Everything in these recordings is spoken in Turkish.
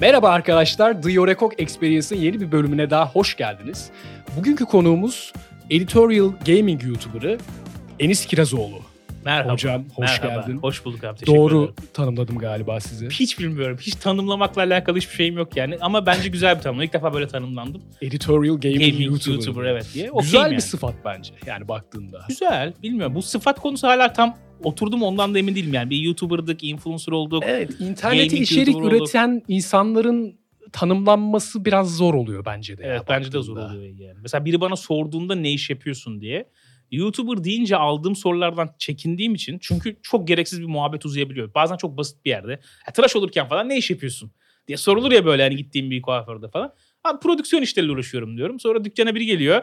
Merhaba arkadaşlar, The Yorekok Experience'ın yeni bir bölümüne daha hoş geldiniz. Bugünkü konuğumuz Editorial Gaming YouTuber'ı Enis Kirazoğlu. Merhaba. Hocam hoş Merhaba. geldin. Hoş bulduk abi. Teşekkür Doğru ederim. tanımladım galiba sizi. Hiç bilmiyorum. Hiç tanımlamakla alakalı hiçbir şeyim yok yani. Ama bence güzel bir tanımlama. İlk defa böyle tanımlandım. Editorial Gaming, Gaming YouTuber. YouTuber, evet diye. Güzel Okeyim bir yani. sıfat bence yani baktığında. Güzel. Bilmiyorum. Bu sıfat konusu hala tam oturdu mu ondan da emin değilim yani. Bir YouTuber'dık, influencer olduk. Evet, internete içerik YouTuber olduk. üreten insanların tanımlanması biraz zor oluyor bence de. ya Evet bence de zor oluyor yani. Mesela biri bana sorduğunda ne iş yapıyorsun diye. YouTuber deyince aldığım sorulardan çekindiğim için çünkü çok gereksiz bir muhabbet uzayabiliyor. Bazen çok basit bir yerde. Ya, tıraş olurken falan ne iş yapıyorsun diye sorulur ya böyle hani gittiğim bir kuaförde falan. Abi prodüksiyon işleriyle uğraşıyorum diyorum. Sonra dükkana biri geliyor.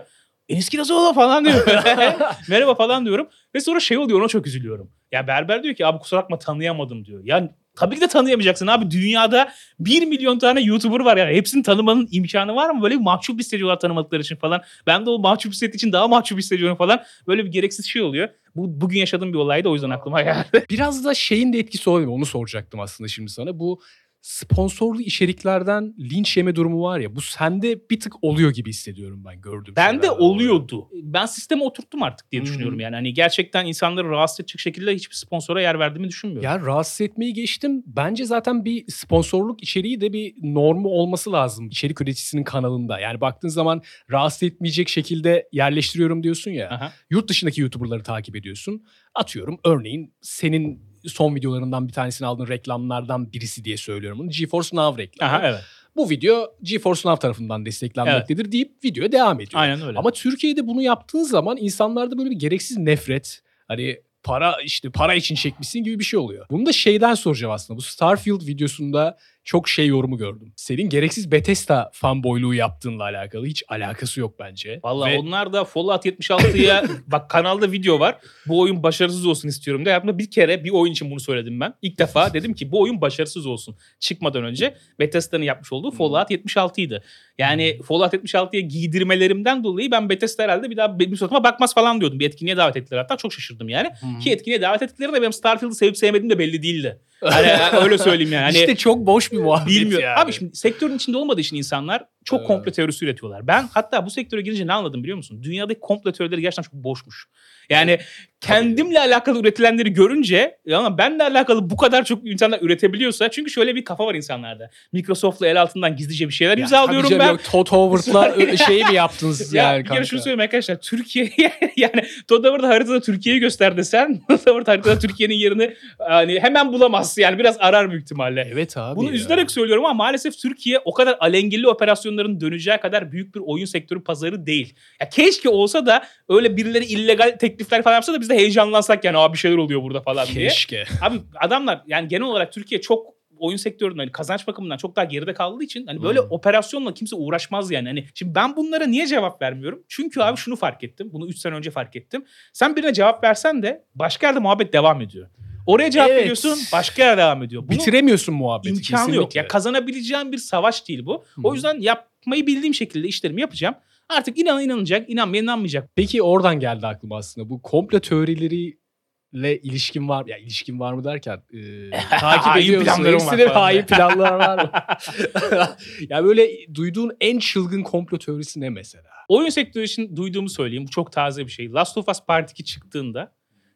Enis Kirazoğlu falan diyor. Merhaba falan diyorum. Ve sonra şey oluyor ona çok üzülüyorum. Ya berber diyor ki abi kusura bakma tanıyamadım diyor. Ya tabii ki de tanıyamayacaksın abi. Dünyada 1 milyon tane YouTuber var yani. Hepsini tanımanın imkanı var mı? Böyle bir mahcup hissediyorlar tanımadıkları için falan. Ben de o mahcup hissettiği için daha mahcup hissediyorum falan. Böyle bir gereksiz şey oluyor. Bu bugün yaşadığım bir olaydı o yüzden aklıma geldi. Biraz da şeyin de etkisi oluyor. Onu soracaktım aslında şimdi sana. Bu sponsorlu içeriklerden linç yeme durumu var ya. Bu sende bir tık oluyor gibi hissediyorum ben gördüğüm Ben de oluyordu. Ben sisteme oturttum artık diye hı. düşünüyorum yani. Hani gerçekten insanları rahatsız edecek şekilde hiçbir sponsora yer verdiğimi düşünmüyorum. Ya rahatsız etmeyi geçtim. Bence zaten bir sponsorluk içeriği de bir normu olması lazım içerik üreticisinin kanalında. Yani baktığın zaman rahatsız etmeyecek şekilde yerleştiriyorum diyorsun ya. Aha. Yurt dışındaki YouTuber'ları takip ediyorsun. Atıyorum örneğin senin son videolarından bir tanesini aldığın reklamlardan birisi diye söylüyorum bunu. GeForce Now reklamı. Aha evet. Bu video GeForce Now tarafından desteklenmektedir deyip videoya devam ediyor. Aynen öyle. Ama Türkiye'de bunu yaptığın zaman insanlarda böyle bir gereksiz nefret, hani para işte para için çekmişsin gibi bir şey oluyor. Bunu da şeyden soracağım aslında. Bu Starfield videosunda çok şey yorumu gördüm. Senin gereksiz Bethesda fanboyluğu yaptığınla alakalı hiç alakası yok bence. Vallahi Ve onlar da Fallout 76'ya bak kanalda video var. Bu oyun başarısız olsun istiyorum diye. Hayatımda bir kere bir oyun için bunu söyledim ben. İlk defa dedim ki bu oyun başarısız olsun. Çıkmadan önce Bethesda'nın yapmış olduğu Fallout 76 idi. Yani Fallout 76'ya giydirmelerimden dolayı ben Bethesda herhalde bir daha benim suratıma bakmaz falan diyordum. Bir etkinliğe davet ettiler hatta çok şaşırdım yani. Ki etkinliğe davet ettikleri de benim Starfield'ı sevip sevmediğim de belli değildi. Hani öyle söyleyeyim yani. Hani işte çok boş bir muhabbet Bilmiyorum. yani. Abi şimdi sektörün içinde olmadığı için insanlar çok Evet. komplo teorisi üretiyorlar. Ben hatta bu sektöre girince ne anladım biliyor musun? Dünyadaki komplo teorileri gerçekten çok boşmuş. Yani kendimle alakalı üretilenleri görünce ya benle alakalı bu kadar çok insanlar üretebiliyorsa çünkü şöyle bir kafa var insanlarda. Microsoft'la el altından gizlice bir şeyler Ya imzalıyorum ben. Yok, Todd Howard'la ö- şey mi yaptınız Ya yani bir kere kanka? şunu söyleyeyim arkadaşlar. Türkiye yani Todd Howard haritada Türkiye'yi göster desen Todd Howard haritada Türkiye'nin yerini hani hemen bulamaz. Yani biraz arar büyük ihtimalle. Evet abi. Bunu ya. üzülerek söylüyorum ama maalesef Türkiye o kadar alengirli operasyonların döneceği kadar büyük bir oyun sektörü pazarı değil. Ya keşke olsa da öyle birileri illegal teklifler falan yapsa da biz de heyecanlansak yani abi bir şeyler oluyor burada falan diye. Keşke. Abi adamlar yani genel olarak Türkiye çok oyun sektörünün hani kazanç bakımından çok daha geride kaldığı için hani böyle Hmm. operasyonla kimse uğraşmaz yani. Hani şimdi ben bunlara niye cevap vermiyorum? Çünkü abi şunu fark ettim. Bunu 3 sene önce fark ettim. Sen birine cevap versen de başka yerde muhabbet devam ediyor. Oraya cevap Evet. veriyorsun, başka yere devam ediyor. Bunu Bitiremiyorsun muhabbeti. imkanı yok. kesinlikle. Ya kazanabileceğim bir savaş değil bu. Hı. O yüzden yapmayı bildiğim şekilde işlerimi yapacağım. Artık inan inanacak, inanmayan inanmayacak. Peki oradan geldi aklıma aslında. Bu komplo teorileriyle ilişkin var Ya ilişkin var mı derken e, takip ediyor musun? Hepsinin hain planlar var mı? ya böyle duyduğun en çılgın komplo teorisi ne mesela? Oyun sektörü için duyduğumu söyleyeyim. Bu çok taze bir şey. Last of Us Part 2 çıktığında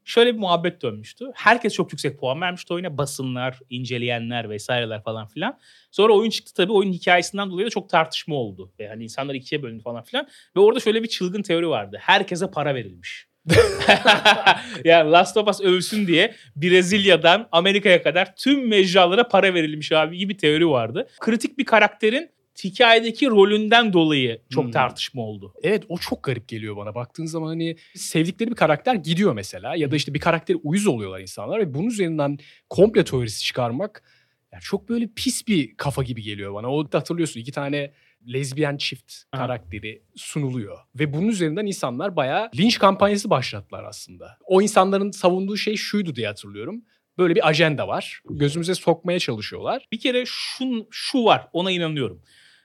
şöyle bir muhabbet dönmüştü. Herkes çok yüksek puan vermişti oyuna. Basınlar, inceleyenler vesaireler falan filan. Sonra oyun çıktı tabii. Oyun hikayesinden dolayı da çok tartışma oldu. Ve hani insanlar ikiye bölündü falan filan. Ve orada şöyle bir çılgın teori vardı. Herkese para verilmiş. yani Last of Us ölsün diye Brezilya'dan Amerika'ya kadar tüm mecralara para verilmiş abi gibi teori vardı. Kritik bir karakterin hikayedeki rolünden dolayı çok Hmm. tartışma oldu. Evet o çok garip geliyor bana. Baktığın zaman hani sevdikleri bir karakter gidiyor mesela ya da işte bir karakteri uyuz oluyorlar insanlar ve bunun üzerinden komple teorisi çıkarmak yani çok böyle pis bir kafa gibi geliyor bana. O da hatırlıyorsun iki tane lezbiyen çift Aha. karakteri sunuluyor. Ve bunun üzerinden insanlar bayağı linç kampanyası başlattılar aslında. O insanların savunduğu şey şuydu diye hatırlıyorum. Böyle bir ajenda var. Gözümüze sokmaya çalışıyorlar. Bir kere şun, şu var ona inanıyorum.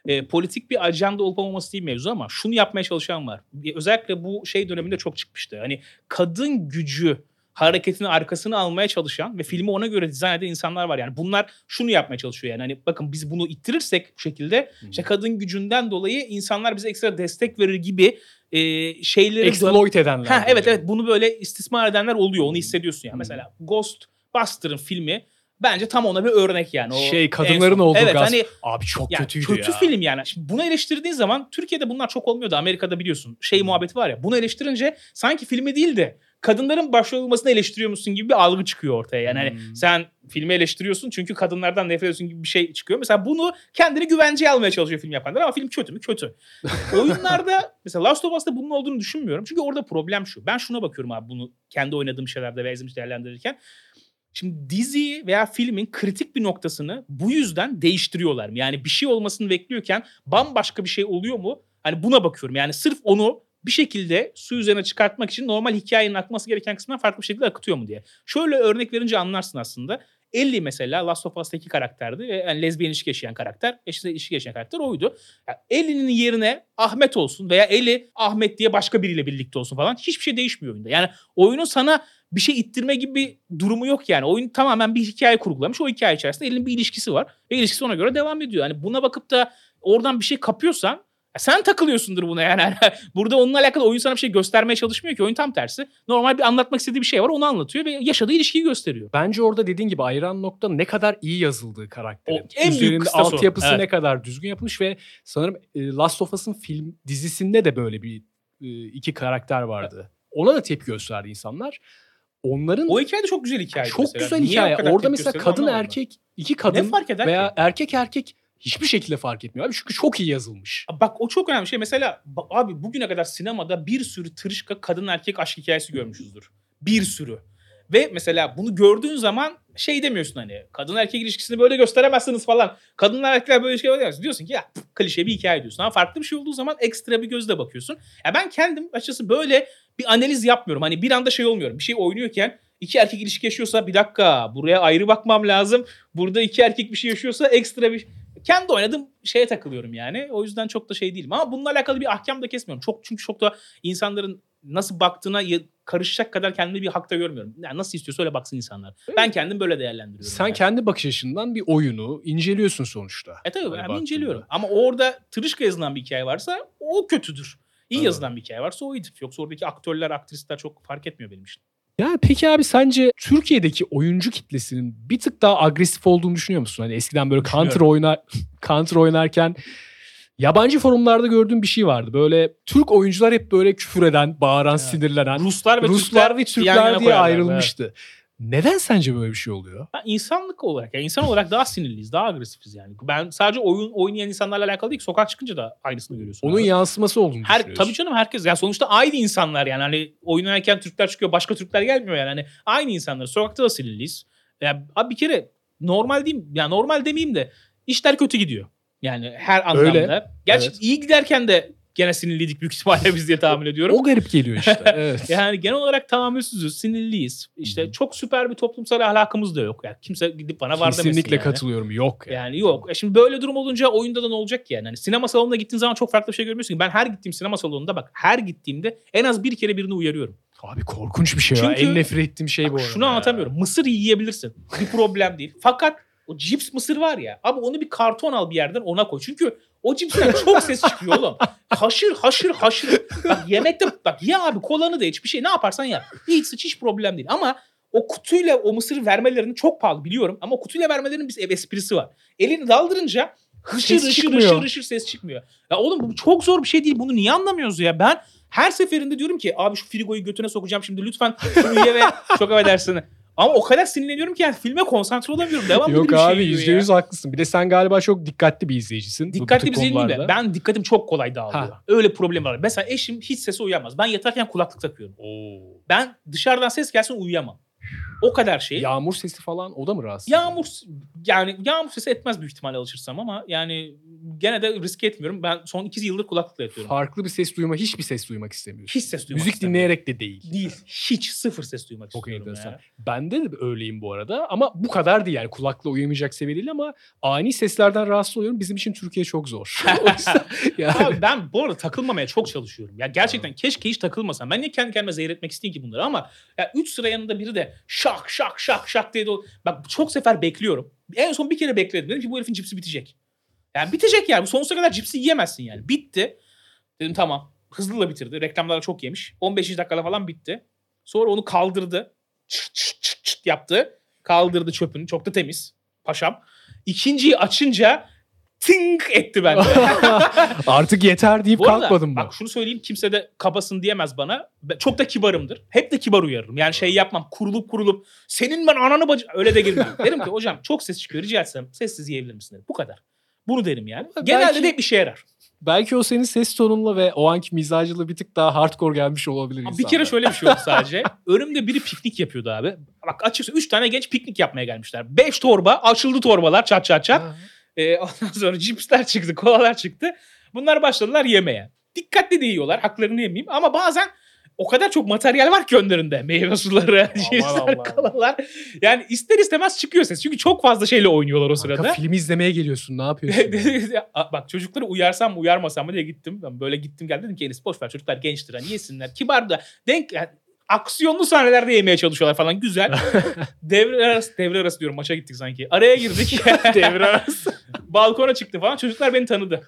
E, politik bir ajanda olup olmaması değil mevzu ama şunu yapmaya çalışan var. Özellikle bu şey döneminde çok çıkmıştı. Hani kadın gücü hareketini arkasına almaya çalışan ve filmi ona göre dizayn eden insanlar var. Yani bunlar şunu yapmaya çalışıyor yani hani bakın biz bunu ittirirsek bu şekilde Hmm. işte kadın gücünden dolayı insanlar bize ekstra destek verir gibi e, şeyleri Exploit edenler. Ha, evet evet bunu böyle istismar edenler oluyor onu hissediyorsun yani. Hmm. Mesela Ghostbuster'ın filmi bence tam ona bir örnek yani. O Şey kadınların olduğu Evet gasp. hani Abi çok ya kötüydü kötü ya. film yani. Şimdi bunu eleştirdiğin zaman Türkiye'de bunlar çok olmuyordu. Amerika'da biliyorsun şey Hmm. muhabbeti var ya. Bunu eleştirince sanki filmi değil de kadınların başrol olmasını eleştiriyormuşsun gibi bir algı çıkıyor ortaya. Yani hani Hmm. sen filmi eleştiriyorsun çünkü kadınlardan nefret ediyorsun gibi bir şey çıkıyor. Mesela bunu kendini güvenceye almaya çalışıyor film yapanlar ama film kötü mü? Kötü. Oyunlarda mesela Last of Us'ta bunun olduğunu düşünmüyorum. Çünkü orada problem şu. Ben şuna bakıyorum abi bunu kendi oynadığım şeylerde ve izlemiş değerlendirirken. Şimdi diziyi veya filmin kritik bir noktasını bu yüzden değiştiriyorlar mı? Yani bir şey olmasını bekliyorken bambaşka bir şey oluyor mu? Hani buna bakıyorum. Yani sırf onu bir şekilde su üzerine çıkartmak için normal hikayenin akması gereken kısmından farklı bir şekilde akıtıyor mu diye. Şöyle örnek verince anlarsın aslında. Ellie mesela Last of Us'taki karakterdi. ve Yani lezbiyen ilişki yaşayan karakter. Eşitse ilişki yaşayan karakter oydu. Yani Ellie'nin yerine Ahmet olsun veya Ellie Ahmet diye başka biriyle birlikte olsun falan. Hiçbir şey değişmiyor oyunda. Yani oyunun sana bir şey ittirme gibi bir durumu yok yani. Oyun tamamen bir hikaye kurgulamış. O hikaye içerisinde Ellie'nin bir ilişkisi var. Ve ilişkisi ona göre devam ediyor. Yani buna bakıp da oradan bir şey kapıyorsan sen takılıyorsundur buna yani. Burada onunla alakalı oyun sana bir şey göstermeye çalışmıyor ki. Oyun tam tersi. Normal bir anlatmak istediği bir şey var onu anlatıyor ve yaşadığı ilişkiyi gösteriyor. Bence orada dediğin gibi ayıran nokta ne kadar iyi yazıldığı karakterin. O en büyük Üzerinde o. altyapısı Evet. ne kadar düzgün yapılmış ve sanırım e, Last of Us'ın film dizisinde de böyle bir e, iki karakter vardı. Ona da tepki gösterdi insanlar. Onların O hikaye de çok güzel hikaye. çok güzel hikaye. Orada mesela kadın erkek, iki ne kadın fark eder veya ki? erkek erkek hiçbir şekilde fark etmiyor abi. Çünkü çok iyi yazılmış. Bak o çok önemli şey. Mesela abi bugüne kadar sinemada bir sürü tırışka kadın erkek aşk hikayesi görmüşüzdür. Bir sürü. Ve mesela bunu gördüğün zaman şey demiyorsun hani kadın erkek ilişkisini böyle gösteremezsiniz falan. Kadınlar erkekler böyle ilişki yapamazsınız. Diyorsun ki ya pf, klişe bir hikaye diyorsun. Ama farklı bir şey olduğu zaman ekstra bir gözle bakıyorsun. Ya ben kendim açıkçası böyle bir analiz yapmıyorum. Hani bir anda şey olmuyorum. Bir şey oynuyorken iki erkek ilişki yaşıyorsa bir dakika buraya ayrı bakmam lazım. Burada iki erkek bir şey yaşıyorsa ekstra bir kendi oynadığım şeye takılıyorum yani. O yüzden çok da şey değilim. Ama bununla alakalı bir ahkam da kesmiyorum. Çok çünkü çok da insanların nasıl baktığına karışacak kadar kendimi bir hakta görmüyorum. Yani nasıl istiyorsa öyle baksın insanlar. Ben kendim böyle değerlendiriyorum. Sen yani. kendi bakış açından bir oyunu inceliyorsun sonuçta. E tabii Hani ben inceliyorum. Ama orada tırışka yazılan bir hikaye varsa o kötüdür. İyi Evet. yazılan bir hikaye varsa o. Yoksa oradaki aktörler, aktrisler çok fark etmiyor benim için. Yani peki abi sence Türkiye'deki oyuncu kitlesinin bir tık daha agresif olduğunu düşünüyor musun? Hani eskiden böyle counter oynar counter oynarken yabancı forumlarda gördüğüm bir şey vardı. Böyle Türk oyuncular hep böyle küfür eden, bağıran, Evet. sinirlenen. Ruslar ve Ruslar ve Türkler, yana Türkler diye ayrılmıştı. Neden sence böyle bir şey oluyor? Ben insanlık olarak, yani insan olarak daha sinirliyiz, daha agresifiz yani. Ben sadece oyun oynayan insanlarla alakalı değil sokak çıkınca da aynısını görüyorsun. Onun abi. yansıması olduğunu her tabii canım herkes yani sonuçta aynı insanlar yani hani oynarken Türkler çıkıyor başka Türkler gelmiyor yani hani aynı insanlar sokakta da sinirliyiz. Ya abi bir kere normal diyeyim ya normal demeyeyim de işler kötü gidiyor. Yani her anlamda. Öyle. Gerçi Evet. iyi giderken de gene sinirliydik büyük ihtimalle biz diye tahmin ediyorum. O garip geliyor işte. Evet. Yani genel olarak tahammülsüzüz, sinirliyiz. İşte Hı hı. çok süper bir toplumsal ahlakımız da yok. Yani kimse gidip bana var demesin Kesinlikle yani. katılıyorum. Yok. Yani. Yani yok. E şimdi böyle durum olunca oyunda da ne olacak yani? Hani sinema salonuna gittiğin zaman çok farklı bir şey görmüyorsun. ki. Ben her gittiğim sinema salonunda bak her gittiğimde en az bir kere birini uyarıyorum. Abi korkunç bir şey ya. Çünkü- En nefret ettiğim şey bu Bak, arada şunu ya. anlatamıyorum. Mısır yiyebilirsin. Bir problem değil. Fakat o cips mısır var ya. Abi onu bir karton al bir yerden ona koy. Çünkü o cipsten çok ses çıkıyor oğlum. Haşır haşır haşır. Bak yemekte bak ye abi kolanı da iç bir şey ne yaparsan yap. Hiç sıç hiç problem değil. Ama o kutuyla o mısır vermelerinin çok pahalı biliyorum. Ama kutuyla vermelerinin bir esprisi var. Elini daldırınca hışır Ses hışır çıkmıyor. hışır hışır ses çıkmıyor. Ya oğlum bu çok zor bir şey değil. Bunu niye anlamıyoruz ya? Ben her seferinde diyorum ki abi şu frigoyu götüne sokacağım şimdi lütfen şunu ye ve çok affedersin. Ama o kadar sinirleniyorum ki yani filme konsantre olamıyorum. Devamlı Yok bir şey abi yüzde yüz haklısın. Bir de sen galiba çok dikkatli bir izleyicisin. Dikkatli bir izleyiciyim de ben dikkatim çok kolay dağılıyor. Ha. Öyle problem var. Mesela eşim hiç sese uyamaz. Ben yatarken kulaklık takıyorum. Ben dışarıdan ses gelsin uyuyamam. O kadar şey. Yağmur sesi falan o da mı rahatsız? Yağmur yani yağmur sesi etmez büyük ihtimalle alışırsam ama yani gene de risk etmiyorum. Ben son iki yıldır kulaklıkla yatıyorum. Farklı bir ses duyma, hiçbir ses duymak istemiyorsun. Hiç ses duymak Müzik istemiyorum. dinleyerek de değil. değil. Hiç sıfır ses duymak Çok istiyorum enteresan. ya. Bende de öyleyim bu arada ama bu kadar değil yani kulakla uyumayacak seviye değil ama ani seslerden rahatsız oluyorum. Bizim için Türkiye çok zor. yani Abi ben bu arada takılmamaya çok çalışıyorum. Ya gerçekten keşke hiç takılmasam. Ben niye kendi kendime zehir etmek isteyeyim ki bunları ama ya 3 sıra yanında biri de şak şak şak şak diye o- bak çok sefer bekliyorum. En son bir kere bekledim. Dedim ki bu herifin cipsi bitecek. Yani bitecek yani. Bu sonsuza kadar cipsi yiyemezsin yani. Bitti. Dedim tamam. Hızlı da bitirdi. Reklamlarda çok yemiş. 15 dakikada falan bitti. Sonra onu kaldırdı. Çıt çıt çıt çıt yaptı. Kaldırdı çöpünü. Çok da temiz. Paşam. İkinciyi açınca tink etti bende. artık yeter deyip Bu arada kalkmadım mı? bak şunu söyleyeyim kimse de kabasın diyemez bana. Ben çok da kibarımdır. Hep de kibar uyarırım. Yani şey yapmam kurulup kurulup senin ben ananı bacı öyle de girmem. derim ki hocam çok ses çıkıyor rica etsem sessiz yiyebilir misin derim. Bu kadar. Bunu derim yani. Belki- Genelde de hep işe yarar. Belki o senin ses tonunla ve o anki mizacıyla bir tık daha hardcore gelmiş olabilir Ama bir kere şöyle bir şey oldu sadece. Önümde biri piknik yapıyordu abi. Bak açıkçası 3 tane genç piknik yapmaya gelmişler. 5 torba açıldı torbalar çat çat çat. Ha. Ee, ondan sonra cipsler çıktı, kolalar çıktı. Bunlar başladılar yemeye. Dikkatli de yiyorlar, haklarını yemeyeyim. Ama bazen o kadar çok materyal var ki önlerinde. Meyve suları, cipsler, aman. kolalar. Yani ister istemez çıkıyor ses. Çünkü çok fazla şeyle oynuyorlar o Kanka, sırada. film izlemeye geliyorsun ne yapıyorsun? Bak çocukları uyarsam mı uyarmasam mı diye gittim. Ben böyle gittim geldim dedim ki Enes boş ver çocuklar gençtir hani yesinler. Kibar da denk yani aksiyonlu sahnelerde yemeye çalışıyorlar falan güzel. devre arası devre arası diyorum maça gittik sanki. Araya girdik. Devre arası. Balkona çıktı falan. Çocuklar beni tanıdı.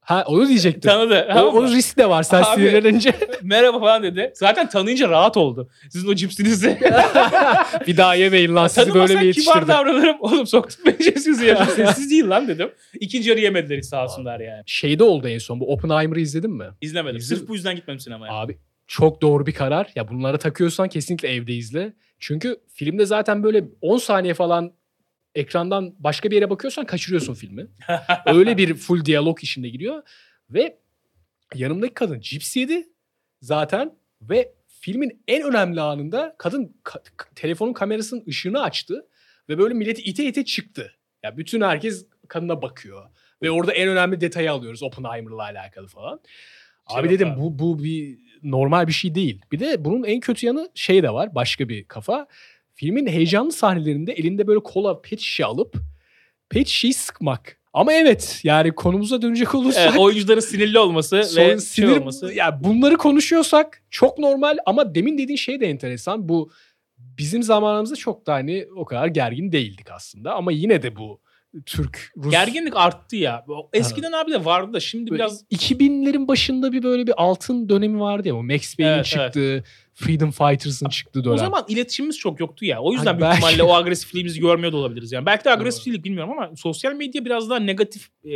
ha onu diyecektim. Tanıdı. o, tamam mı? o risk de var sen Abi. sinirlenince. Merhaba falan dedi. Zaten tanıyınca rahat oldu. Sizin o cipsinizi. bir daha yemeyin lan sizi böyle mi kibar yetiştirdim? davranırım. Oğlum soktuk beni cipsinizi yedim. Sessiz değil lan dedim. İkinci yarı yemediler hiç sağ olsunlar yani. Şeyde oldu en son bu Oppenheimer'ı izledin mi? İzlemedim. İzledim. Sırf bu yüzden gitmedim sinemaya. Abi çok doğru bir karar. Ya bunları takıyorsan kesinlikle evde izle. Çünkü filmde zaten böyle 10 saniye falan ekrandan başka bir yere bakıyorsan kaçırıyorsun filmi. Öyle bir full diyalog işinde giriyor. Ve yanımdaki kadın cips yedi zaten ve filmin en önemli anında kadın ka- telefonun kamerasının ışığını açtı ve böyle milleti ite ite çıktı. Ya bütün herkes kadına bakıyor ve orada en önemli detayı alıyoruz Oppenheimer'la alakalı falan. Şey Abi dedim abi. bu bu bir normal bir şey değil. Bir de bunun en kötü yanı şey de var başka bir kafa. Filmin heyecanlı sahnelerinde elinde böyle kola pet şişe alıp pet şişeyi sıkmak. Ama evet yani konumuza dönecek olursak Evet, oyuncuların sinirli olması ve sinir, şey olması. ya bunları konuşuyorsak çok normal ama demin dediğin şey de enteresan. Bu bizim zamanımızda çok da hani o kadar gergin değildik aslında ama yine de bu Türk Rus Gerginlik arttı ya. Eskiden abi de vardı da şimdi Böyle biraz 2000'lerin başında bir böyle bir altın dönemi vardı ya. O Max Payne'in Evet, çıktığı, Freedom Fighters'ın çıktığı dönem. o zaman iletişimimiz çok yoktu ya. O yüzden Hani büyük belki- ihtimalle o agresifliğimizi görmüyor da olabiliriz yani. Belki de agresiflik bilmiyorum ama sosyal medya biraz daha negatif e,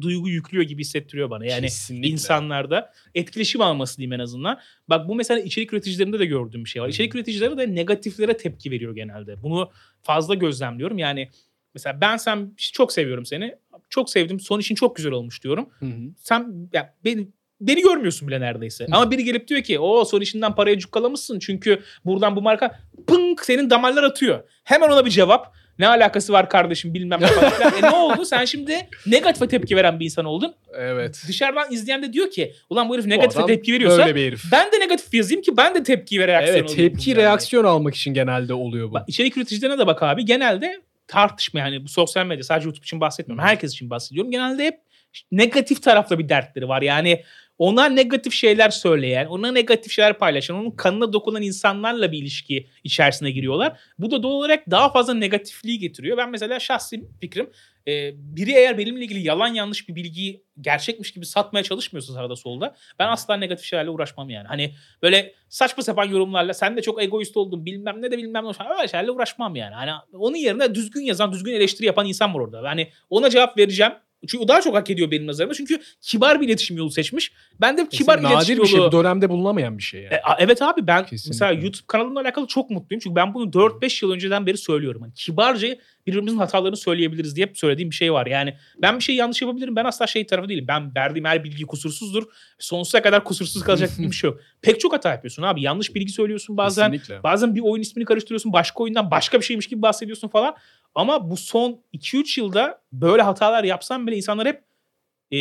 duygu yüklüyor gibi hissettiriyor bana. Yani Kesinlikle. insanlarda etkileşim alması diyeyim en azından. Bak bu mesela içerik üreticilerinde de gördüğüm bir şey var. İçerik üreticileri de negatiflere tepki veriyor genelde. Bunu fazla gözlemliyorum. Yani mesela ben sen çok seviyorum seni. Çok sevdim. Son işin çok güzel olmuş diyorum. Hı hı. sen ya beni beni görmüyorsun bile neredeyse. Ama biri gelip diyor ki o son işinden parayı cukkalamışsın çünkü buradan bu marka pınk senin damarlar atıyor. Hemen ona bir cevap. Ne alakası var kardeşim bilmem ne falan. e ne oldu? Sen şimdi negatife tepki veren bir insan oldun. Evet. Dışarıdan izleyen de diyor ki ulan bu herif Bu negatife adam tepki veriyorsa Böyle bir herif. ben de negatif yazayım ki ben de tepki ve reaksiyon Evet tepki yani. reaksiyon almak için genelde oluyor bu. Bak, içerik üreticilerine de bak abi. Genelde tartışma yani bu sosyal medya sadece YouTube için bahsetmiyorum. Herkes için bahsediyorum. Genelde hep negatif tarafla bir dertleri var. Yani ona negatif şeyler söyleyen, ona negatif şeyler paylaşan, onun kanına dokunan insanlarla bir ilişki içerisine giriyorlar. Bu da doğal olarak daha fazla negatifliği getiriyor. Ben mesela şahsi fikrim e, biri eğer benimle ilgili yalan yanlış bir bilgiyi gerçekmiş gibi satmaya çalışmıyorsa sağda solda ben asla negatif şeylerle uğraşmam yani. Hani böyle saçma sapan yorumlarla sen de çok egoist oldun bilmem ne de bilmem ne öyle şeylerle uğraşmam yani. Hani onun yerine düzgün yazan, düzgün eleştiri yapan insan var orada. Yani ona cevap vereceğim. Çünkü o daha çok hak ediyor benim nazarımda. Çünkü kibar bir iletişim yolu seçmiş. Ben de kibar nadir iletişim bir şey. yolu... Bu dönemde bulunamayan bir şey yani. E, evet abi ben Kesinlikle. mesela YouTube kanalımla alakalı çok mutluyum. Çünkü ben bunu 4-5 yıl önceden beri söylüyorum. Hani kibarca birbirimizin hatalarını söyleyebiliriz diye hep söylediğim bir şey var. Yani ben bir şey yanlış yapabilirim. Ben asla şey tarafı değilim. Ben verdiğim her bilgi kusursuzdur. Sonsuza kadar kusursuz kalacak gibi bir şey yok. Pek çok hata yapıyorsun abi. Yanlış bilgi söylüyorsun bazen. Kesinlikle. Bazen bir oyun ismini karıştırıyorsun. Başka oyundan başka bir şeymiş gibi bahsediyorsun falan. Ama bu son 2-3 yılda böyle hatalar yapsam bile insanlar hep e,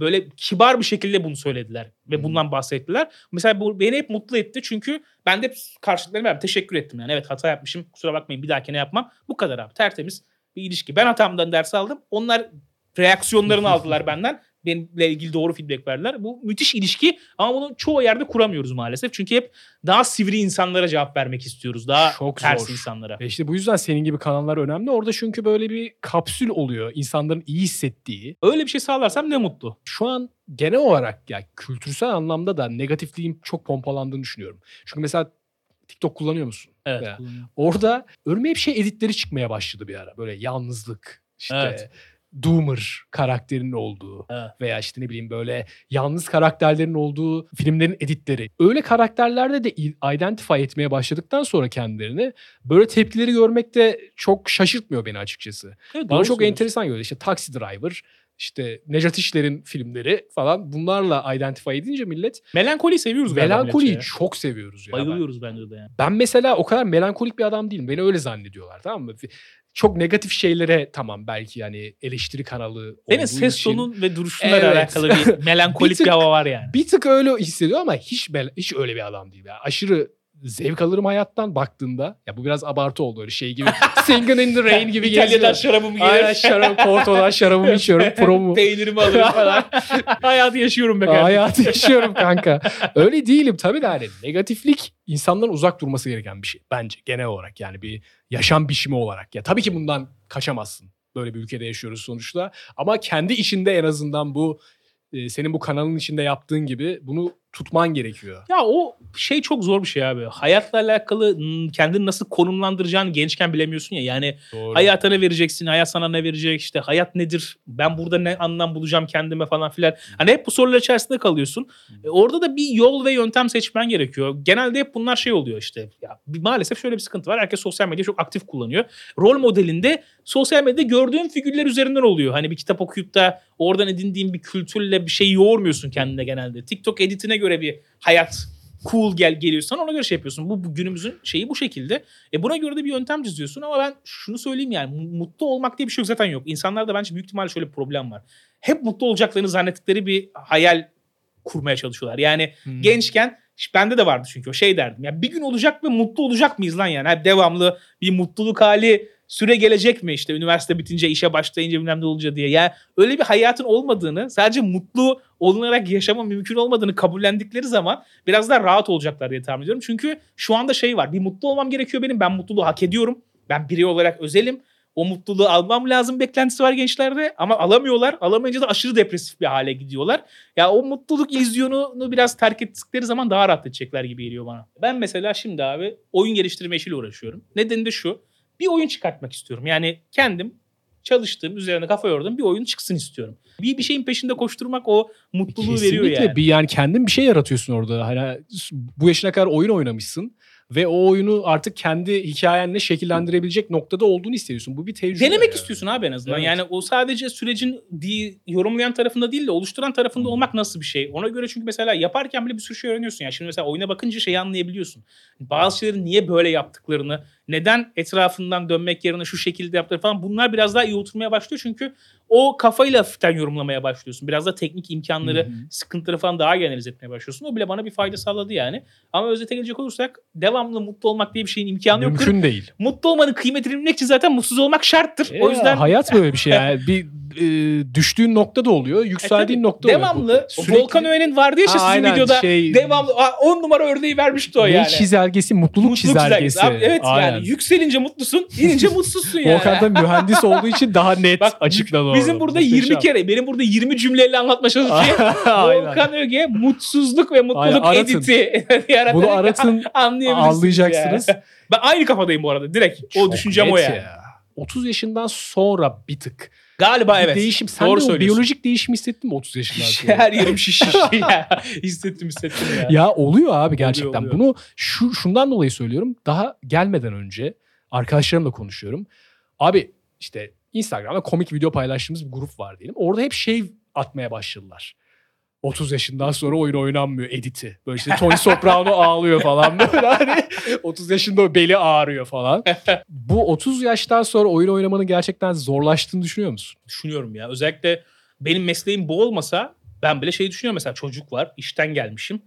böyle kibar bir şekilde bunu söylediler. Ve bundan bahsettiler. Mesela bu beni hep mutlu etti. Çünkü ben de hep karşılıklarına abi teşekkür ettim. Yani evet hata yapmışım. Kusura bakmayın bir dahakine yapmam. Bu kadar abi. Tertemiz bir ilişki. Ben hatamdan ders aldım. Onlar reaksiyonlarını aldılar benden. Benimle ilgili doğru feedback verdiler. Bu müthiş ilişki ama bunu çoğu yerde kuramıyoruz maalesef. Çünkü hep daha sivri insanlara cevap vermek istiyoruz. Daha Çok ters zor. insanlara. Ve işte bu yüzden senin gibi kanallar önemli. Orada çünkü böyle bir kapsül oluyor. İnsanların iyi hissettiği. Öyle bir şey sağlarsam ne mutlu. Şu an genel olarak ya kültürsel anlamda da negatifliğin çok pompalandığını düşünüyorum. Çünkü mesela TikTok kullanıyor musun? Evet. Ya. Orada önüme hep şey editleri çıkmaya başladı bir ara. Böyle yalnızlık, işte Evet. Doomer karakterinin olduğu Evet. veya işte ne bileyim böyle yalnız karakterlerin olduğu filmlerin editleri. Öyle karakterlerde de identify etmeye başladıktan sonra kendilerini böyle tepkileri görmek de çok şaşırtmıyor beni açıkçası. Evet, Bana çok enteresan geliyor. İşte Taxi Driver, işte Necat İşler'in filmleri falan bunlarla identify edince millet Melankoliyi seviyoruz melankoliyi çok seviyoruz ya. Ben- Bayılıyoruz bence de yani. ben mesela o kadar melankolik bir adam değilim. Beni öyle zannediyorlar tamam mı? Çok negatif şeylere tamam belki yani eleştiri kanalı olduğu ses için tonun ve duruşunla Evet. alakalı bir melankolik Bir tık- bir hava var yani. bir tık öyle hissediyor ama hiç bel- hiç öyle bir adam değil. Yani aşırı zevk alırım hayattan baktığında. Ya bu biraz abartı oldu öyle şey gibi. Singing in the Rain gibi İtalya'dan geziyor. şarabım Aynen şarabı, Porto'dan şarabımı içiyorum. Promu. Peynirimi alıyorum falan. Hayatı yaşıyorum be kardeşim. Hayatı yaşıyorum kanka. Öyle değilim tabii de hani negatiflik insanların uzak durması gereken bir şey. Bence genel olarak yani bir yaşam biçimi olarak. Ya tabii ki bundan kaçamazsın. Böyle bir ülkede yaşıyoruz sonuçta. Ama kendi içinde en azından bu e, senin bu kanalın içinde yaptığın gibi bunu tutman gerekiyor. Ya o şey çok zor bir şey abi. Hayatla alakalı hmm, kendini nasıl konumlandıracağını gençken bilemiyorsun ya. Yani Doğru. hayata ne vereceksin, hayat sana ne verecek, işte hayat nedir, ben burada ne anlam bulacağım kendime falan filan. Hani hep bu sorular içerisinde kalıyorsun. E, orada da bir yol ve yöntem seçmen gerekiyor. Genelde hep bunlar şey oluyor işte. Ya maalesef şöyle bir sıkıntı var. Herkes sosyal medyayı çok aktif kullanıyor. Rol modelinde sosyal medyada gördüğün figürler üzerinden oluyor. Hani bir kitap okuyup da oradan edindiğin bir kültürle bir şey yoğurmuyorsun kendine genelde. TikTok editine göre bir hayat cool gel geliyorsan ona göre şey yapıyorsun. Bu, bu günümüzün şeyi bu şekilde. E buna göre de bir yöntem çiziyorsun ama ben şunu söyleyeyim yani mu- mutlu olmak diye bir şey yok zaten yok. İnsanlarda bence büyük ihtimalle şöyle bir problem var. Hep mutlu olacaklarını zannettikleri bir hayal kurmaya çalışıyorlar. Yani Hmm. gençken bende de vardı çünkü o şey derdim. Ya bir gün olacak ve mutlu olacak mıyız lan yani? Hep devamlı bir mutluluk hali süre gelecek mi işte üniversite bitince işe başlayınca bilmem ne olunca diye. Yani öyle bir hayatın olmadığını sadece mutlu olunarak yaşama mümkün olmadığını kabullendikleri zaman biraz daha rahat olacaklar diye tahmin ediyorum. Çünkü şu anda şey var bir mutlu olmam gerekiyor benim ben mutluluğu hak ediyorum. Ben birey olarak özelim. O mutluluğu almam lazım beklentisi var gençlerde ama alamıyorlar. Alamayınca da aşırı depresif bir hale gidiyorlar. Ya o mutluluk illüzyonunu biraz terk ettikleri zaman daha rahat edecekler gibi geliyor bana. Ben mesela şimdi abi oyun geliştirme işiyle uğraşıyorum. Nedeni de şu. Bir oyun çıkartmak istiyorum. Yani kendim çalıştığım, üzerine kafa yordum bir oyun çıksın istiyorum. Bir bir şeyin peşinde koşturmak o mutluluğu veriyor Kesinlikle yani. bir yani kendin bir şey yaratıyorsun orada. Hani bu yaşına kadar oyun oynamışsın ve o oyunu artık kendi hikayenle şekillendirebilecek noktada olduğunu hissediyorsun. Bu bir tecrübe. Denemek yani. istiyorsun abi en azından. Evet. Yani o sadece sürecin yorumlayan tarafında değil de oluşturan tarafında olmak nasıl bir şey? Ona göre çünkü mesela yaparken bile bir sürü şey öğreniyorsun. Yani şimdi mesela oyuna bakınca şeyi anlayabiliyorsun. Bazı şeyleri niye böyle yaptıklarını, neden etrafından dönmek yerine şu şekilde yaptıkları falan bunlar biraz daha iyi oturmaya başlıyor. Çünkü o kafayla hafiften yorumlamaya başlıyorsun. Biraz da teknik imkanları, Hı hı. sıkıntıları falan daha iyi analiz etmeye başlıyorsun. O bile bana bir fayda sağladı yani. Ama özete gelecek olursak devamlı mutlu olmak diye bir şeyin imkanı yoktur. Mümkün değil. Mutlu olmanın kıymetini bilmek için zaten mutsuz olmak şarttır. o Ya, yüzden hayat böyle bir şey yani. bir e, düştüğün nokta da oluyor, E yükseldiğin tabii, nokta oluyor. devamlı Bu o sürekli- Volkan Öğen'in vardı ya Ha, sizin aynen, videoda şey- devamlı 10 numara örneği vermişti o Ne yani. çizelgesi, mutluluk, Mutluluk çizelgesi. Abi, evet Aynen. yani yükselince mutlusun, inince mutsuzsun yani. Volkan da mühendis olduğu için daha net Bak, açıkladı onu. Bizim burada 20 kere, benim burada 20 cümleyle anlatma çalışıyor. Volkan Öge mutsuzluk ve mutluluk Aynen, editi Bunu aratın, anlayacaksınız. yani. Ben aynı kafadayım bu arada direkt. O Çok düşüncem o yani. ya. 30 yaşından sonra bir tık Galiba evet. Değişim. Sen Doğru de o biyolojik değişim hissettin mi 30 yaşından sonra? Her yerim şişmiş ya. hissettim hissettim ya. Ya oluyor abi gerçekten. oluyor. Bunu şu şundan dolayı söylüyorum. Daha gelmeden önce arkadaşlarımla konuşuyorum. Abi işte Instagram'da komik video paylaştığımız bir grup var diyelim. Orada hep şey atmaya başladılar. 30 yaşından sonra oyun oynanmıyor editi. Böyle işte Tony Soprano ağlıyor falan böyle hani 30 yaşında beli ağrıyor falan. Bu 30 yaştan sonra oyun oynamanın gerçekten zorlaştığını düşünüyor musun? Düşünüyorum ya. Özellikle benim mesleğim bu olmasa ben bile şey düşünüyorum mesela çocuk var, işten gelmişim,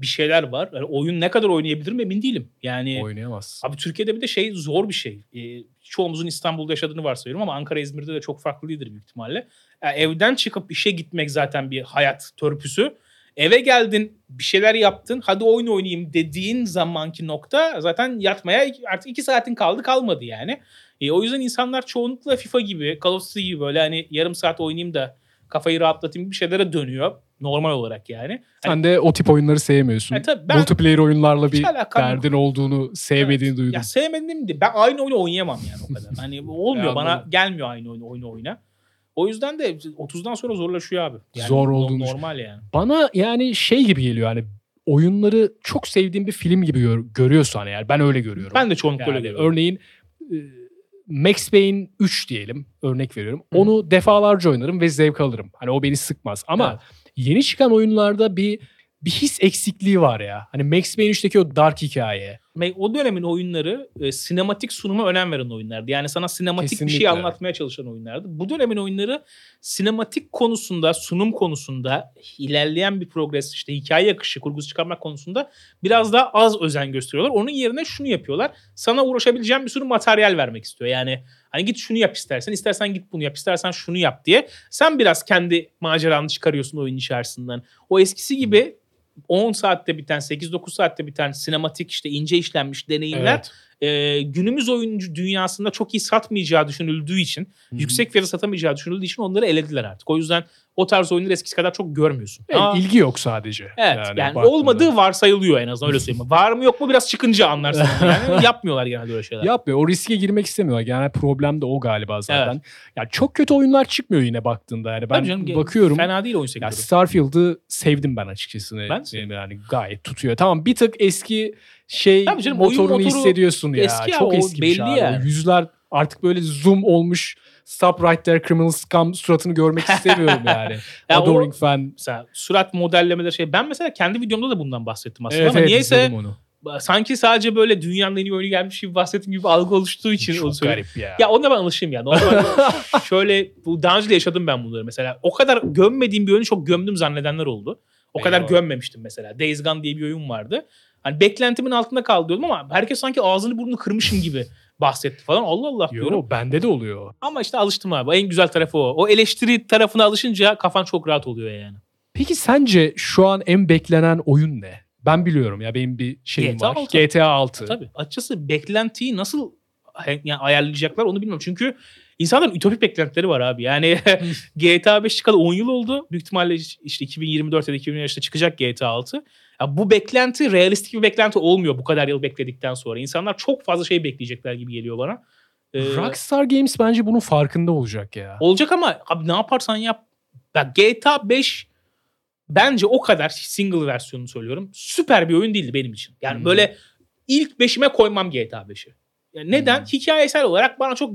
bir şeyler var. Yani oyun ne kadar oynayabilirim emin değilim. Yani Oynayamaz. Abi Türkiye'de bir de şey zor bir şey. Ee, çoğumuzun İstanbul'da yaşadığını varsayıyorum ama Ankara, İzmir'de de çok farklı değildir büyük ihtimalle. Yani evden çıkıp işe gitmek zaten bir hayat törpüsü. Eve geldin, bir şeyler yaptın, hadi oyun oynayayım dediğin zamanki nokta zaten yatmaya artık iki saatin kaldı kalmadı yani. E, o yüzden insanlar çoğunlukla FIFA gibi, Call of Duty gibi böyle hani yarım saat oynayayım da kafayı rahatlatayım bir şeylere dönüyor. Normal olarak yani. Hani, Sen de o tip oyunları sevmiyorsun. E, tabii ben- Multiplayer oyunlarla bir alakam yok. derdin olduğunu sevmediğini duydum. Ya sevmedim de ben aynı oyunu oynayamam yani o kadar. Hani olmuyor Ya bana anladım. gelmiyor aynı oyunu oyunu oyna. O yüzden de 30'dan sonra zorlaşıyor abi. Yani Zor olduğunu normal yani. Bana yani şey gibi geliyor hani oyunları çok sevdiğim bir film gibi gör, görüyorsan eğer ben öyle görüyorum. Ben de çoğunlukla Yani öyle görüyorum. örneğin e, Max Payne 3 diyelim örnek veriyorum. Hı. Onu defalarca oynarım ve zevk alırım. Hani o beni sıkmaz ama Evet. yeni çıkan oyunlarda bir bir his eksikliği var ya. Hani Max Payne 3'teki o dark hikaye. O dönemin oyunları e, sinematik sunuma önem veren oyunlardı. Yani sana sinematik bir Kesinlikle. şey anlatmaya çalışan oyunlardı. Bu dönemin oyunları sinematik konusunda, sunum konusunda ilerleyen bir progres, işte hikaye akışı, kurgusu çıkarmak konusunda biraz daha az özen gösteriyorlar. Onun yerine şunu yapıyorlar. Sana uğraşabileceğin bir sürü materyal vermek istiyor. Yani hani git şunu yap istersen, istersen git bunu yap, istersen şunu yap diye. Sen biraz kendi maceranı çıkarıyorsun oyun içerisinden. O eskisi gibi 10 saatte biten, 8-9 saatte biten sinematik işte ince işlenmiş deneyimler Evet. E, günümüz oyuncu dünyasında çok iyi satmayacağı düşünüldüğü için, Hı hı. yüksek fiyata satamayacağı düşünüldüğü için onları elediler artık. O yüzden o tarz oyunları eskisi kadar çok görmüyorsun. Evet, Aa, ilgi yok sadece. evet yani, baktığında. olmadığı varsayılıyor en azından öyle söyleyeyim. Var mı yok mu biraz çıkınca anlarsın. yani yapmıyorlar genelde öyle şeyler. Yapmıyor. O riske girmek istemiyorlar. Genel problem de o galiba zaten. Ya çok kötü oyunlar çıkmıyor yine baktığında. Yani ben canım, bakıyorum. Fena değil oyun Ya sektörü. Starfield'ı sevdim ben açıkçası. Ben yani gayet tutuyor. Tamam bir tık eski şey Tabii canım, motorunu motoru hissediyorsun ya. eski ya, Çok o eski belli abi. O yüzler artık böyle zoom olmuş. Stop right there criminal scum suratını görmek istemiyorum yani. Ya o- Adoring fan. Mesela surat modellemeleri şey. Ben mesela kendi videomda da bundan bahsettim aslında Evet, ama evet, niyeyse onu. sanki sadece böyle dünyanın en iyi oyunu gelmiş gibi bahsettiğim gibi algı oluştuğu için onu Çok söylüyorum. garip ya. Ya ona ben alışayım ya. Normal şöyle bu daha önce de yaşadım ben bunları mesela. O kadar gömmediğim bir oyunu çok gömdüm zannedenler oldu. O kadar Eyvah. gömmemiştim mesela. Days Gone diye bir oyun vardı. Hani beklentimin altında kaldı diyordum ama herkes sanki ağzını burnunu kırmışım gibi bahsetti falan. Allah Allah diyorum. Yo, bende de oluyor. Ama işte alıştım abi. En güzel tarafı o. O eleştiri tarafına alışınca kafan çok rahat oluyor yani. Peki sence şu an en beklenen oyun ne? Ben biliyorum ya benim bir şeyim GTA var. 6. GTA 6. Tabii. Açıkçası beklentiyi nasıl yani ayarlayacaklar onu bilmiyorum. Çünkü insanların ütopik beklentileri var abi. Yani GTA 5 çıkalı 10 yıl oldu. Büyük ihtimalle işte 2024 ya da 2025'te çıkacak GTA 6. Ya bu beklenti realistik bir beklenti olmuyor bu kadar yıl bekledikten sonra. İnsanlar çok fazla şey bekleyecekler gibi geliyor bana. Ee, Rockstar Games bence bunun farkında olacak ya. Olacak ama abi ne yaparsan yap. Bak GTA 5 bence o kadar single versiyonunu söylüyorum. Süper bir oyun değildi benim için. Yani Hmm. böyle ilk beşime koymam GTA 5'i. Yani neden? Hmm. Hikayesel olarak bana çok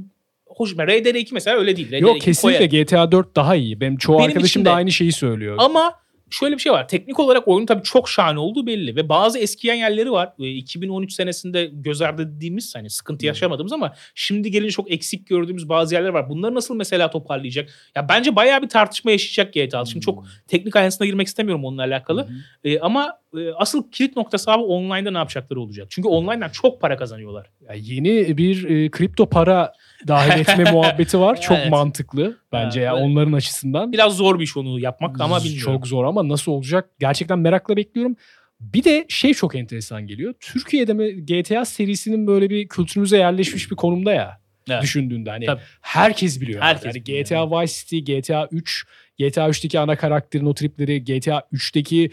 hoşuma. RDR2 mesela öyle değil. RDR2 Yok kesinlikle. GTA 4 daha iyi. Benim çoğu Benim arkadaşım da aynı şeyi söylüyor. Ama şöyle bir şey var. Teknik olarak oyunun tabii çok şahane olduğu belli. Ve bazı eskiyen yerleri var. Ee, 2013 senesinde göz ardı dediğimiz hani sıkıntı yaşamadığımız ama şimdi gelince çok eksik gördüğümüz bazı yerler var. Bunları nasıl mesela toparlayacak? Ya bence bayağı bir tartışma yaşayacak GTA. Şimdi çok teknik ayrıntısına girmek istemiyorum onunla alakalı. Ee, ama asıl kilit noktası abi online'da ne yapacakları olacak. Çünkü online'dan çok para kazanıyorlar. Ya yeni bir e, kripto para dahil etme muhabbeti var. Çok Evet. mantıklı bence Ha, ya onların açısından. Biraz zor bir iş onu yapmak ama bilmiyorum. Çok zor ama nasıl olacak gerçekten merakla bekliyorum. Bir de şey çok enteresan geliyor. Türkiye'de mi GTA serisinin böyle bir kültürümüze yerleşmiş bir konumda ya. Evet. Düşündüğünde hani Tabii. herkes biliyor. Herkes yani biliyor, GTA Vice City, GTA 3, GTA 3'teki ana karakterin o tripleri, GTA 3'teki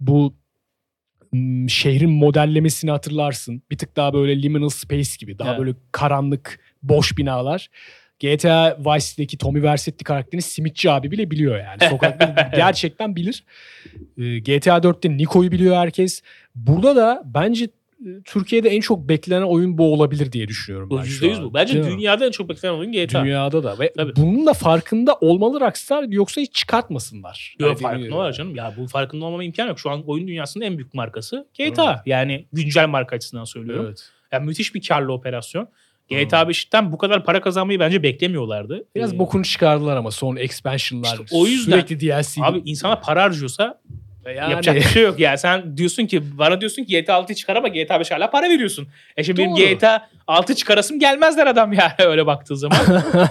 bu şehrin modellemesini hatırlarsın. Bir tık daha böyle liminal space gibi. Daha Evet. böyle karanlık, boş binalar. GTA Vice City'deki Tommy Vercetti karakterini simitçi abi bile biliyor yani. Sokakta gerçekten bilir. Ee, GTA 4'te Niko'yu biliyor herkes. Burada da bence Türkiye'de en çok beklenen oyun bu olabilir diye düşünüyorum ben şu %100 an. bu. Bence Değil mi? dünyada en çok beklenen oyun GTA. Dünyada da. Ve Tabii. bunun da farkında olmalı Rockstar yoksa hiç çıkartmasınlar. Yok Yani farkında var canım. Ya bu farkında olmama imkan yok. Şu an oyun dünyasının en büyük markası GTA. Yani güncel marka açısından söylüyorum. Evet. Yani müthiş bir karlı operasyon. GTA 5'ten bu kadar para kazanmayı bence beklemiyorlardı. Biraz Ee, bokunu çıkardılar ama son expansion'lar. İşte o yüzden- Sürekli DLC. Abi insanlar para harcıyorsa yani, yapacak bir şey yok. Yani sen diyorsun ki bana diyorsun ki GTA 6'yı çıkar ama GTA 5 hala para veriyorsun. E şimdi benim Doğru. GTA 6 çıkarasım gelmezler adam yani öyle baktığı zaman.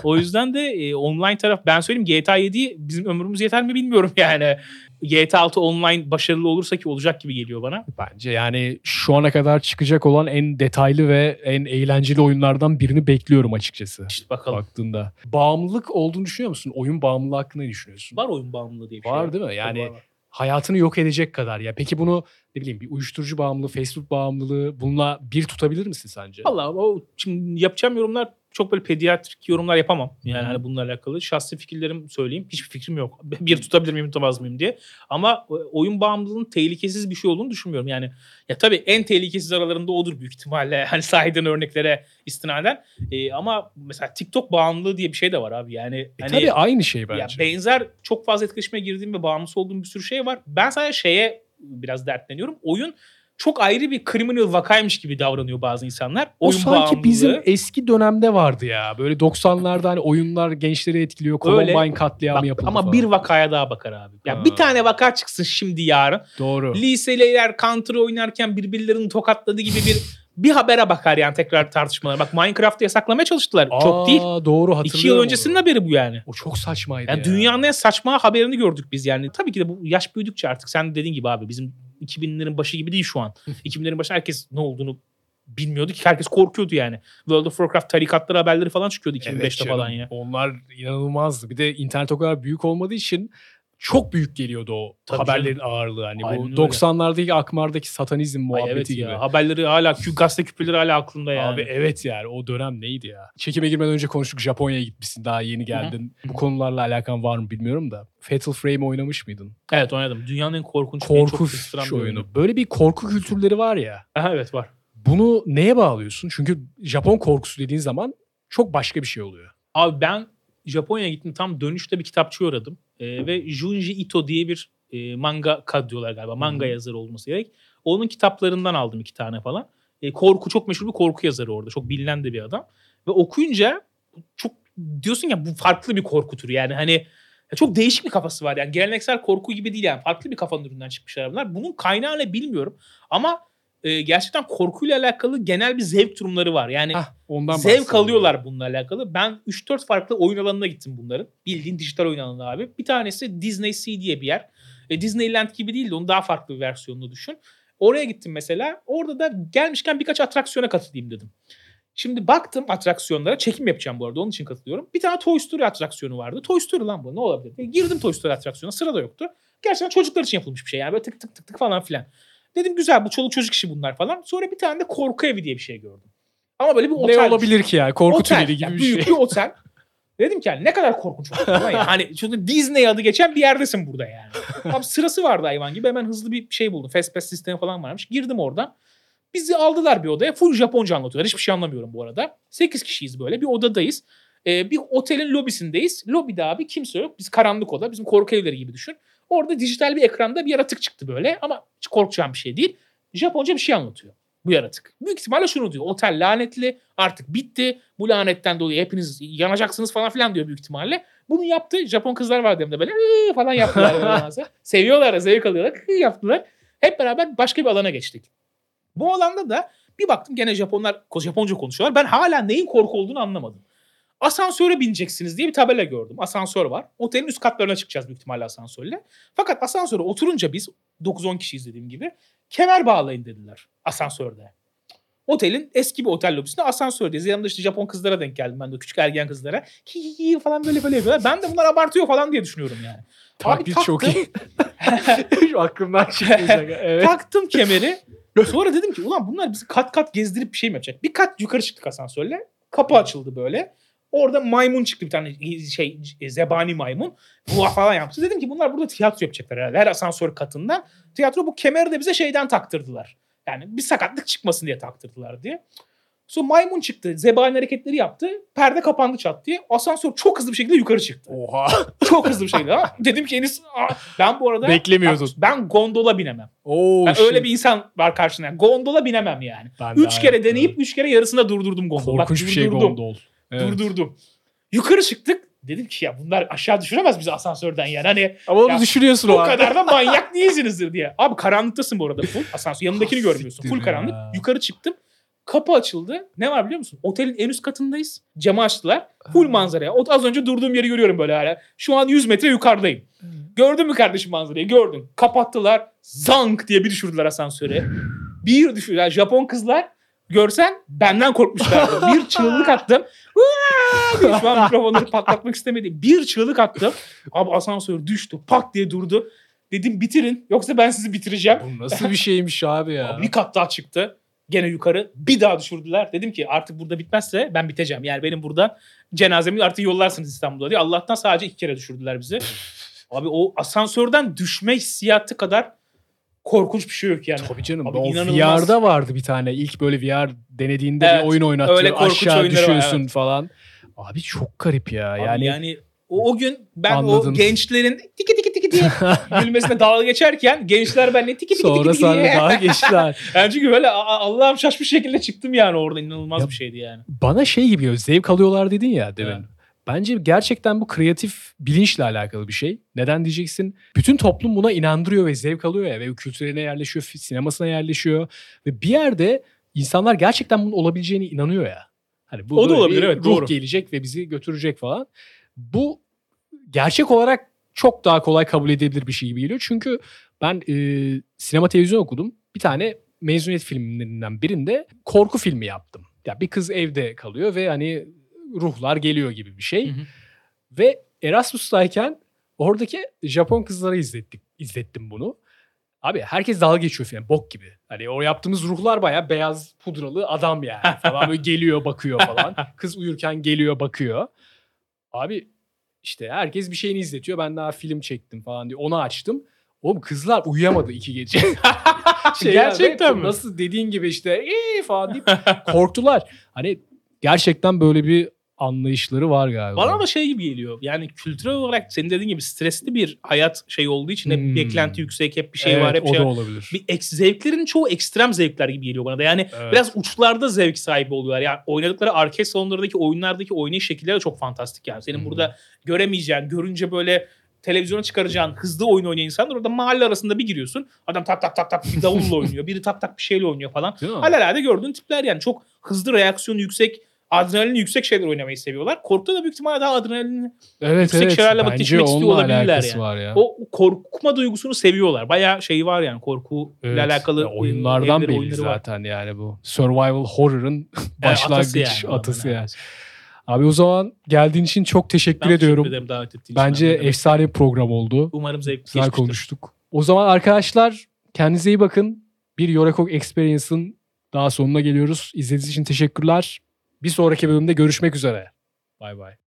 o yüzden de e, online taraf ben söyleyeyim GTA 7'yi bizim ömrümüz yeter mi bilmiyorum yani. GTA 6 online başarılı olursa ki olacak gibi geliyor bana. Bence yani şu ana kadar çıkacak olan en detaylı ve en eğlenceli oyunlardan birini bekliyorum açıkçası. İşte bakalım. Baktığında. Bağımlılık olduğunu düşünüyor musun? Oyun bağımlılığı hakkında ne düşünüyorsun? Var oyun bağımlılığı diye bir şey. Var değil mi? Yani Var, var. Hayatını yok edecek kadar. Ya peki bunu ne bileyim bir uyuşturucu bağımlılığı, Facebook bağımlılığı bununla bir tutabilir misin sence? Valla o şimdi yapacağım yorumlar çok böyle pediatrik yorumlar yapamam. Yani hani bununla alakalı şahsi fikirlerim söyleyeyim. Hiçbir fikrim yok. Bir tutabilir miyim tutamaz mıyım diye. Ama e, oyun bağımlılığının tehlikesiz bir şey olduğunu düşünmüyorum. Yani ya tabii en tehlikesiz aralarında odur büyük ihtimalle. Hani saydığın örneklere istinaden. E, ama mesela TikTok bağımlılığı diye bir şey de var abi. Yani E hani, tabii aynı şey ya bence. benzer çok fazla etkileşime girdiğim ve bağımlısı olduğum bir sürü şey var. Ben sadece şeye biraz dertleniyorum. Oyun çok ayrı bir criminal vakaymış gibi davranıyor bazı insanlar. o Oyun sanki bağımlılığı. bizim eski dönemde vardı ya. Böyle 90'larda hani oyunlar gençleri etkiliyor. Öyle. Columbine katliamı Bak, yapıldı ama falan. bir vakaya daha bakar abi. Ya Ha. bir tane vaka çıksın şimdi yarın. Doğru. Liseliler counter oynarken birbirlerini tokatladı gibi bir bir habere bakar yani tekrar tartışmalar. Bak Minecraft'ı yasaklamaya çalıştılar. Çok Aa, değil. Doğru hatırlıyorum. İki yıl onu. öncesinin haberi bu yani. O çok saçmaydı Yani ya. dünyanın en saçma haberini gördük biz yani. Tabii ki de bu yaş büyüdükçe artık sen dediğin gibi abi bizim 2000'lerin başı gibi değil şu an. 2000'lerin başı herkes ne olduğunu bilmiyordu ki herkes korkuyordu yani. World of Warcraft tarikatları haberleri falan çıkıyordu 2005'te Evet canım. falan ya. Onlar inanılmazdı. Bir de internet o kadar büyük olmadığı için çok büyük geliyordu o Tabii haberlerin ağırlığı. Hani Aynen bu öyle. 90'lardaki Akmar'daki satanizm Ay muhabbeti evet gibi. ya. Haberleri hala gazete küpeleri hala aklımda yani. Abi evet yani o dönem neydi ya? Çekime girmeden önce konuştuk Japonya'ya gitmişsin daha yeni geldin. Bu konularla alakan var mı bilmiyorum da. Fatal Frame oynamış mıydın? Evet oynadım. Dünyanın en korkunç, Korku çok şu oyunu. oyunu. Böyle bir korku kültürleri var ya. Aha, evet var. Bunu neye bağlıyorsun? Çünkü Japon korkusu dediğin zaman çok başka bir şey oluyor. Abi ben Japonya'ya gittim. Tam dönüşte bir kitapçı uğradım. Ee, ve Junji Ito diye bir e, manga kad diyorlar galiba. Manga hı. yazarı olması gerek. Onun kitaplarından aldım iki tane falan. E, korku çok meşhur bir korku yazarı orada. Çok bilinen de bir adam. Ve okuyunca çok diyorsun ya bu farklı bir korku türü. Yani hani çok değişik bir kafası var. Yani geleneksel korku gibi değil yani. Farklı bir kafanın üründen çıkmışlar bunlar. Bunun kaynağı ne bilmiyorum. Ama e, gerçekten korkuyla alakalı genel bir zevk durumları var. Yani Hah, ondan Zevk alıyorlar bununla alakalı. Ben 3-4 farklı oyun alanına gittim bunların. Bildiğin dijital oyun alanı abi. Bir tanesi Disney Sea diye bir yer. E, Disneyland gibi değil de onun daha farklı bir versiyonunu düşün. Oraya gittim mesela. Orada da gelmişken birkaç atraksiyona katılayım dedim. Şimdi baktım atraksiyonlara. Çekim yapacağım bu arada. Onun için katılıyorum. Bir tane Toy Story atraksiyonu vardı. Toy Story lan bu ne olabilir? E, girdim Toy Story atraksiyona. Sıra da yoktu. Gerçekten çocuklar için yapılmış bir şey. Yani böyle tık tık tık tık falan filan. Dedim güzel bu çoluk çocuk işi bunlar falan. Sonra bir tane de korku evi diye bir şey gördüm. Ama böyle bir otel. Ne olabilir ki ya? Korku Otel. tüneli gibi Yani bir büyük şey. bir otel. Dedim ki yani ne kadar korkunç olur. Hani çünkü Disney adı geçen bir yerdesin burada yani. Abi sırası vardı hayvan gibi. Hemen hızlı bir şey buldum. Fast pass sistemi falan varmış. Girdim oradan. Bizi aldılar bir odaya. Full Japonca anlatıyorlar. Hiçbir şey anlamıyorum bu arada. 8 kişiyiz böyle. Bir odadayız. Ee, bir otelin lobisindeyiz. Lobide abi kimse yok. Biz karanlık oda. Bizim korku evleri gibi düşün. Orada dijital bir ekranda bir yaratık çıktı böyle. Ama hiç korkacağım bir şey değil. Japonca bir şey anlatıyor bu yaratık. Büyük ihtimalle şunu diyor. Otel lanetli artık bitti. Bu lanetten dolayı hepiniz yanacaksınız falan filan diyor büyük ihtimalle. Bunu yaptı. Japon kızlar vardı hem de böyle "Iı" falan yaptılar. Seviyorlar, zevk alıyorlar. "Iı" yaptılar. Hep beraber başka bir alana geçtik. Bu alanda da bir baktım gene Japonlar Japonca konuşuyorlar. Ben hala neyin korku olduğunu anlamadım. Asansöre bineceksiniz diye bir tabela gördüm. Asansör var. Otelin üst katlarına çıkacağız büyük ihtimalle asansörle. Fakat asansöre oturunca biz 9-10 kişiyiz dediğim gibi. Kemer bağlayın dediler asansörde. Otelin eski bir otel lobisinde asansördeyiz. Yanımda işte Japon kızlara denk geldim ben de küçük ergen kızlara. Hi hi hi falan böyle böyle yapıyorlar. Ben de bunlar abartıyor falan diye düşünüyorum yani. Taklit çok iyi. Şu aklımdan çıkmayacak. Evet. Taktım kemeri. Sonra dedim ki ulan bunlar bizi kat kat gezdirip bir şey mi yapacak? Bir kat yukarı çıktık asansörle. Kapı açıldı böyle. Orada maymun çıktı bir tane şey zebani maymun. Vua falan yaptı. Dedim ki bunlar burada tiyatro yapacaklar herhalde. Her asansör katında. Tiyatro bu kemeri de bize şeyden taktırdılar. Yani bir sakatlık çıkmasın diye taktırdılar diye. Sonra maymun çıktı. Zebani hareketleri yaptı. Perde kapandı çat diye. Asansör çok hızlı bir şekilde yukarı çıktı. Oha. Çok hızlı bir şekilde. Dedim ki Enis ben bu arada Beklemiyordun. Ben, ben gondola binemem. Oo, Ben shit. öyle bir insan var karşında. Gondola binemem yani. Ben üç kere deneyip üç kere yarısında durdurdum gondolu. Bak, Korkunç bir şey durdurdum. gondol. Evet. Durdurdum. Yukarı çıktık. Dedim ki ya bunlar aşağı düşüremez bizi asansörden yani. Hani Ama onu Ya, düşünüyorsun bu o an. kadar da manyak değilsinizdir diye. Abi karanlıktasın bu arada full. Asansör yanındakini görmüyorsun. Siktir Full ya. karanlık. Yukarı çıktım. Kapı açıldı. Ne var biliyor musun? Otelin en üst katındayız. Camı açtılar. Full manzaraya. O az önce durduğum yeri görüyorum böyle hala. Şu an 100 metre yukarıdayım. Gördün mü kardeşim manzarayı? Gördün. Kapattılar. Zank diye bir düşürdüler asansöre. Bir düşürdüler. Japon kızlar görsen benden korkmuşlardı. Bir çığlık attım. Şu an mikrofonları patlatmak istemedim. Bir çığlık attım. Abi asansör düştü. Pak diye durdu. Dedim bitirin. Yoksa ben sizi bitireceğim. Bu nasıl bir şeymiş abi ya? Abi bir kat daha çıktı. Gene yukarı. Bir daha düşürdüler. Dedim ki artık burada bitmezse ben biteceğim. Yani benim burada cenazemi artık yollarsınız İstanbul'a diye. Allah'tan sadece iki kere düşürdüler bizi. Abi o asansörden düşme hissiyatı kadar korkunç bir şey yok yani. Tabii canım. Abi o inanılmaz. VR'da vardı bir tane. İlk böyle VR denediğinde Evet, bir oyun oynattı. öyle Aşağı var, düşüyorsun falan. Abi çok garip ya. Abi yani, yani, o, o gün ben Anladın. o gençlerin tiki tiki tiki diye gülmesine dalga geçerken gençler benimle tiki tiki sonra tiki diye. daha geçtiler. Yani çünkü böyle Allah'ım şaşmış şekilde çıktım yani orada inanılmaz Ya- bir şeydi yani. Bana şey gibi. Zevk alıyorlar dedin ya demin. Evet. Bence gerçekten bu kreatif bilinçle alakalı bir şey. Neden diyeceksin? Bütün toplum buna inandırıyor ve zevk alıyor ya ve kültürüne yerleşiyor, sinemasına yerleşiyor ve bir yerde insanlar gerçekten bunun olabileceğine inanıyor ya. Hani bu O da olabilir, evet, ruh doğru. gelecek ve bizi götürecek falan. Bu gerçek olarak çok daha kolay kabul edilebilir bir şey gibi geliyor. Çünkü ben e, sinema televizyon okudum. Bir tane mezuniyet filmlerinden birinde korku filmi yaptım. Ya bir kız evde kalıyor ve hani ruhlar geliyor gibi bir şey. Hı hı. Ve Erasmus'tayken oradaki Japon kızlara izlettik, izlettim bunu. Abi herkes dalga geçiyor falan bok gibi. Hani o yaptığımız ruhlar bayağı beyaz pudralı adam yani falan böyle geliyor bakıyor falan. Kız uyurken geliyor bakıyor. Abi işte herkes bir şeyini izletiyor. Ben daha film çektim falan diye onu açtım. Oğlum kızlar uyuyamadı iki gece. Şey Gerçekten yani, mi? Nasıl dediğin gibi işte iyi falan deyip korktular. Hani gerçekten böyle bir anlayışları var galiba. Bana da şey gibi geliyor. Yani kültürel olarak senin dediğin gibi stresli bir hayat şey olduğu için hep Hmm. beklenti yüksek, hep bir şey Evet, var, hep o şey da var. olabilir. Bir ek, zevklerin çoğu ekstrem zevkler gibi geliyor bana da. Yani Evet. biraz uçlarda zevk sahibi oluyorlar. Yani oynadıkları arcade salonlarındaki oyunlardaki oynayış şekilleri de çok fantastik yani. Senin Hı. burada göremeyeceğin, görünce böyle televizyona çıkaracağın hızlı oyun oynayan insanlar orada mahalle arasında bir giriyorsun. Adam tak tak tak tak bir davulla oynuyor. Biri tak tak bir şeyle oynuyor falan. Alelade gördüğün tipler yani çok hızlı reaksiyonu yüksek, adrenalin yüksek şeyler oynamayı seviyorlar. Korkuda da büyük ihtimalle daha adrenalin Evet yüksek evet. şeylerle vakit geçirmek istiyor olabilirler yani. var ya. o korkma duygusunu seviyorlar. Bayağı şey var yani korku ile Evet. alakalı Ya oyunlardan evleri, belli oyunları var. zaten yani bu. Survival horror'ın başlangıç yani. atısı yani. Abi o zaman geldiğin için çok teşekkür Ben ediyorum. teşekkür ederim davet ettiğin için. Bence demek. efsane bir program oldu. Umarım zevk Güzel geçmiştir. konuştuk. O zaman arkadaşlar kendinize iyi bakın. Bir Yorekok Experience'ın daha sonuna geliyoruz. İzlediğiniz için teşekkürler. Bir sonraki bölümde görüşmek üzere. Bay bay.